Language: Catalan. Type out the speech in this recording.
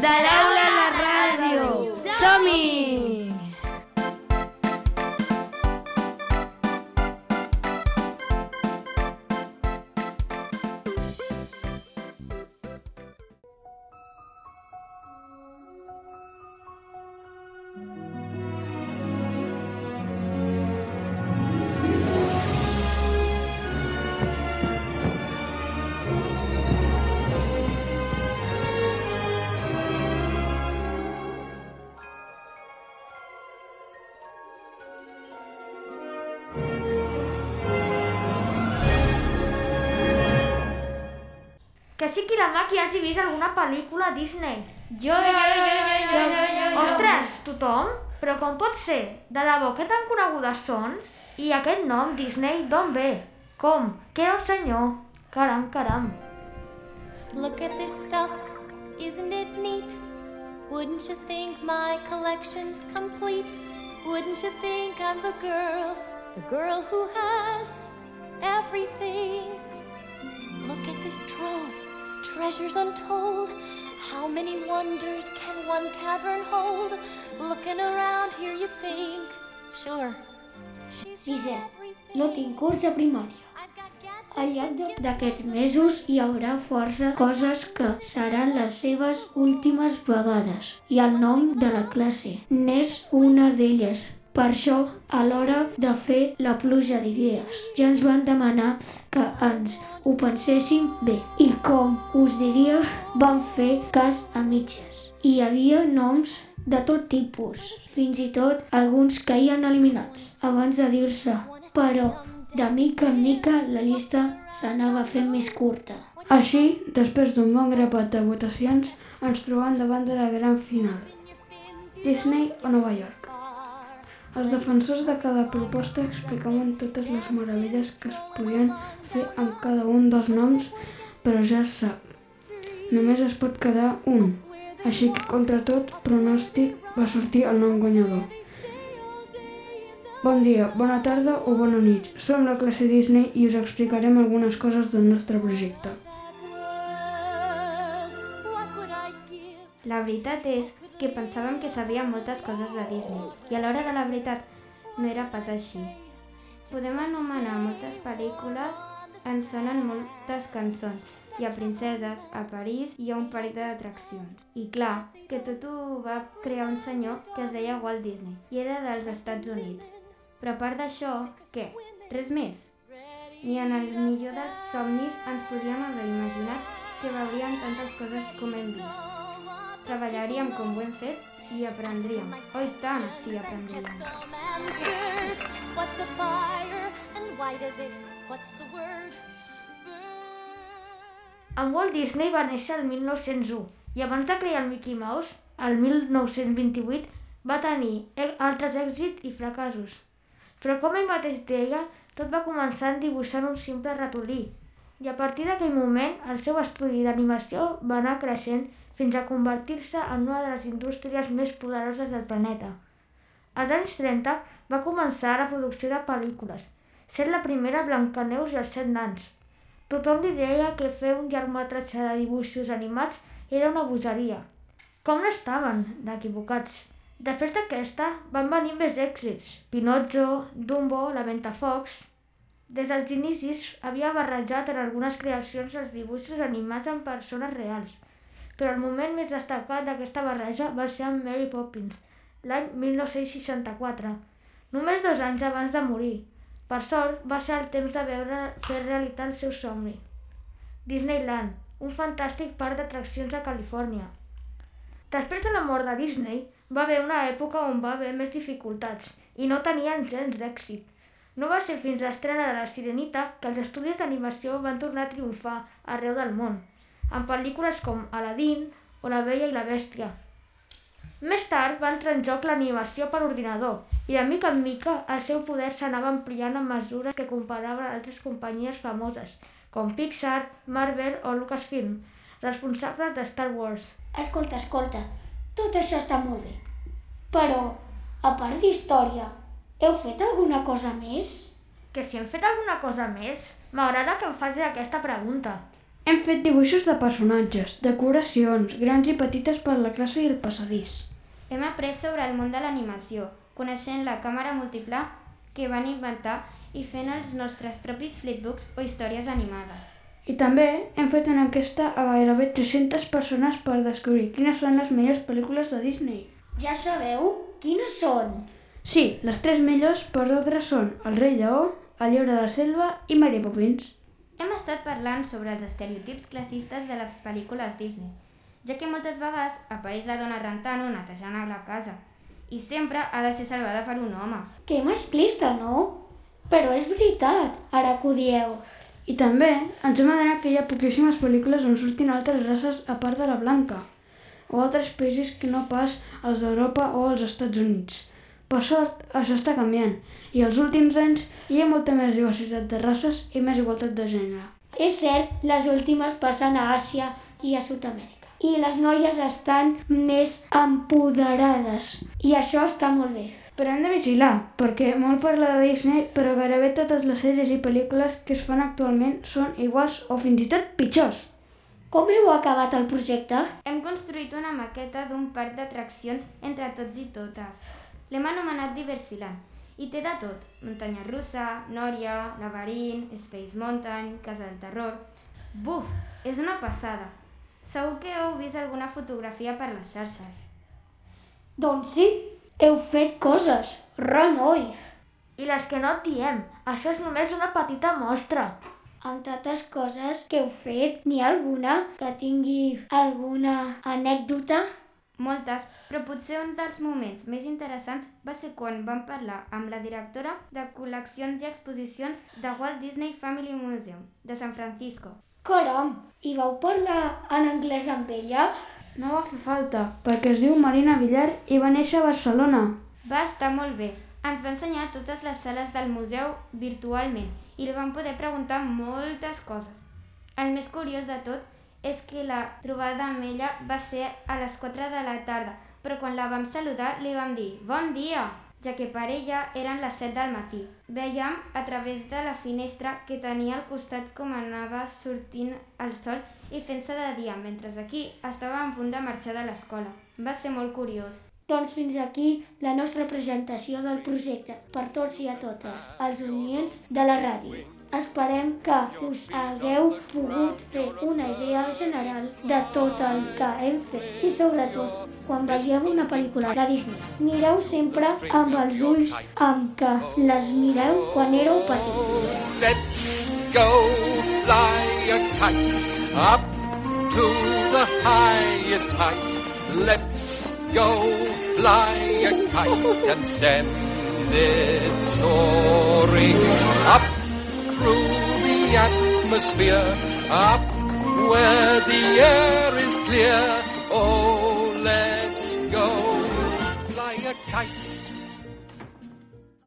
De l'aula Hagi vist alguna pel·lícula Disney. Jo, jo, jo, jo, jo, jo, jo, jo. Ostres, tothom? Però com pot ser? De debò, què tan conegudes són? I aquest nom, Disney, d'on ve? Com? Que era un senyor? Caram, caram. Look at this stuff, isn't it neat? Wouldn't you think my collection's complete? Wouldn't you think I'm the girl, the girl who has treasures untold. How many wonders can one cavern hold? Looking around here, you think, sure, she's Sisè, no tinc curs de primària. Al llarg d'aquests mesos hi haurà força coses que seran les seves últimes vegades i el nom de la classe n'és una d'elles. Per això, a l'hora de fer la pluja d'idees, ja ens van demanar que ens ho penséssim bé. I com us diria, vam fer cas a mitges. Hi havia noms de tot tipus, fins i tot alguns caien eliminats abans de dir-se, però de mica en mica la llista s'anava fent més curta. Així, després d'un bon grapat de votacions, ens trobam davant de la gran final. Disney o Nova York. Els defensors de cada proposta explicaven totes les meravelles que es podien fer amb cada un dels noms, però ja es sap, només es pot quedar un. Així que contra tot pronòstic va sortir el nom guanyador. Bon dia, bona tarda o bona nit. Som la classe Disney i us explicarem algunes coses del nostre projecte. La veritat és que pensàvem que sabíem moltes coses de Disney i a l'hora de la veritat no era pas així. Podem anomenar moltes pel·lícules, ens sonen moltes cançons i a Princeses, a París, hi ha un parell d'atraccions. I clar, que tot ho va crear un senyor que es deia Walt Disney i era dels Estats Units. Però a part d'això, què? Res més? Ni en el millor dels somnis ens podíem haver imaginat que veuríem tantes coses com hem vist. Treballaríem com ho hem fet i aprendríem. Oh, i tant, sí, aprendríem. En Walt Disney va néixer el 1901 i abans de crear el Mickey Mouse, el 1928, va tenir altres èxits i fracassos. Però com ell mateix deia, tot va començar en dibuixant un simple ratolí. I a partir d'aquell moment, el seu estudi d'animació va anar creixent fins a convertir-se en una de les indústries més poderoses del planeta. Als anys 30 va començar la producció de pel·lícules, sent la primera Blancaneus i els set nans. Tothom li deia que fer un llargmetratge de dibuixos animats era una bogeria. Com n'estaven, d'equivocats. Després d'aquesta van venir més èxits. Pinocchio, Dumbo, La Ventafocs... Des dels inicis havia barrejat en algunes creacions els dibuixos animats amb persones reals. Però el moment més destacat d'aquesta barreja va ser amb Mary Poppins, l'any 1964, només dos anys abans de morir. Per sort, va ser el temps de veure fer realitat el seu somni. Disneyland, un fantàstic parc d'atraccions a Califòrnia. Després de la mort de Disney, va haver una època on va haver més dificultats i no tenien gens d'èxit. No va ser fins l'estrena de La Sirenita que els estudis d'animació van tornar a triomfar arreu del món, amb pel·lícules com Aladdin o La Bella i la Bèstia. Més tard va entrar en joc l'animació per ordinador i de mica en mica el seu poder s'anava ampliant a mesures que comparaven altres companyies famoses, com Pixar, Marvel o Lucasfilm, responsables de Star Wars. Escolta, escolta, tot això està molt bé. Però, a part d'història, heu fet alguna cosa més? Que si hem fet alguna cosa més, m'agrada que em facis aquesta pregunta. Hem fet dibuixos de personatges, decoracions, grans i petites per la classe i el passadís. Hem après sobre el món de l'animació, coneixent la càmera múltiple que van inventar i fent els nostres propis flipbooks o històries animades. I també hem fet una enquesta a gairebé 300 persones per descobrir quines són les millors pel·lícules de Disney. Ja sabeu quines són? Sí, les tres millors per ordre són El rei lleó, El llibre de la selva i Mary Poppins. Hem estat parlant sobre els estereotips classistes de les pel·lícules Disney, ja que moltes vegades apareix la dona rentant o netejant a la casa, i sempre ha de ser salvada per un home. Que masclista, no? Però és veritat, ara que ho dieu. I també ens hem adonat que hi ha poquíssimes pel·lícules on surtin altres races a part de la blanca, o altres països que no pas els d'Europa o els Estats Units. Per sort, això està canviant, i els últims anys hi ha molta més diversitat de races i més igualtat de gènere. És cert, les últimes passen a Àsia i a Sud-amèrica. I les noies estan més empoderades. I això està molt bé. Però hem de vigilar, perquè molt parla de Disney, però gairebé totes les sèries i pel·lícules que es fan actualment són iguals o fins i tot pitjors. Com heu acabat el projecte? Hem construït una maqueta d'un parc d'atraccions entre tots i totes. L'hem anomenat Diversiland i té de tot. Muntanya russa, Nòria, Laberint, Space Mountain, Casa del Terror... Buf! És una passada. Segur que heu vist alguna fotografia per les xarxes. Doncs sí, heu fet coses. Renoi! I les que no et diem, això és només una petita mostra. Amb tantes coses que heu fet, n'hi ha alguna que tingui alguna anècdota? Moltes, però potser un dels moments més interessants va ser quan vam parlar amb la directora de col·leccions i exposicions de Walt Disney Family Museum de San Francisco. Caram, i vau parlar en anglès amb ella? No va fer falta, perquè es diu Marina Villar i va néixer a Barcelona. Va estar molt bé. Ens va ensenyar totes les sales del museu virtualment i li vam poder preguntar moltes coses. El més curiós de tot és que la trobada amb ella va ser a les 4 de la tarda, però quan la vam saludar li vam dir «Bon dia!», ja que per ella eren les 7 del matí. Veiem a través de la finestra que tenia al costat com anava sortint el sol i fent-se de dia, mentre aquí estava en punt de marxar de l'escola. Va ser molt curiós. Doncs fins aquí la nostra presentació del projecte per tots i a totes, els unients de la ràdio. Esperem que us hagueu pogut fer una idea general de tot el que hem fet i sobretot quan veieu una pel·lícula de Disney. Mireu sempre amb els ulls amb què les mireu quan éreu petits. Let's go fly a kite up to the highest height. Let's go fly a kite and send it soaring up through the atmosphere, up where the air is clear. Oh, let's go fly a kite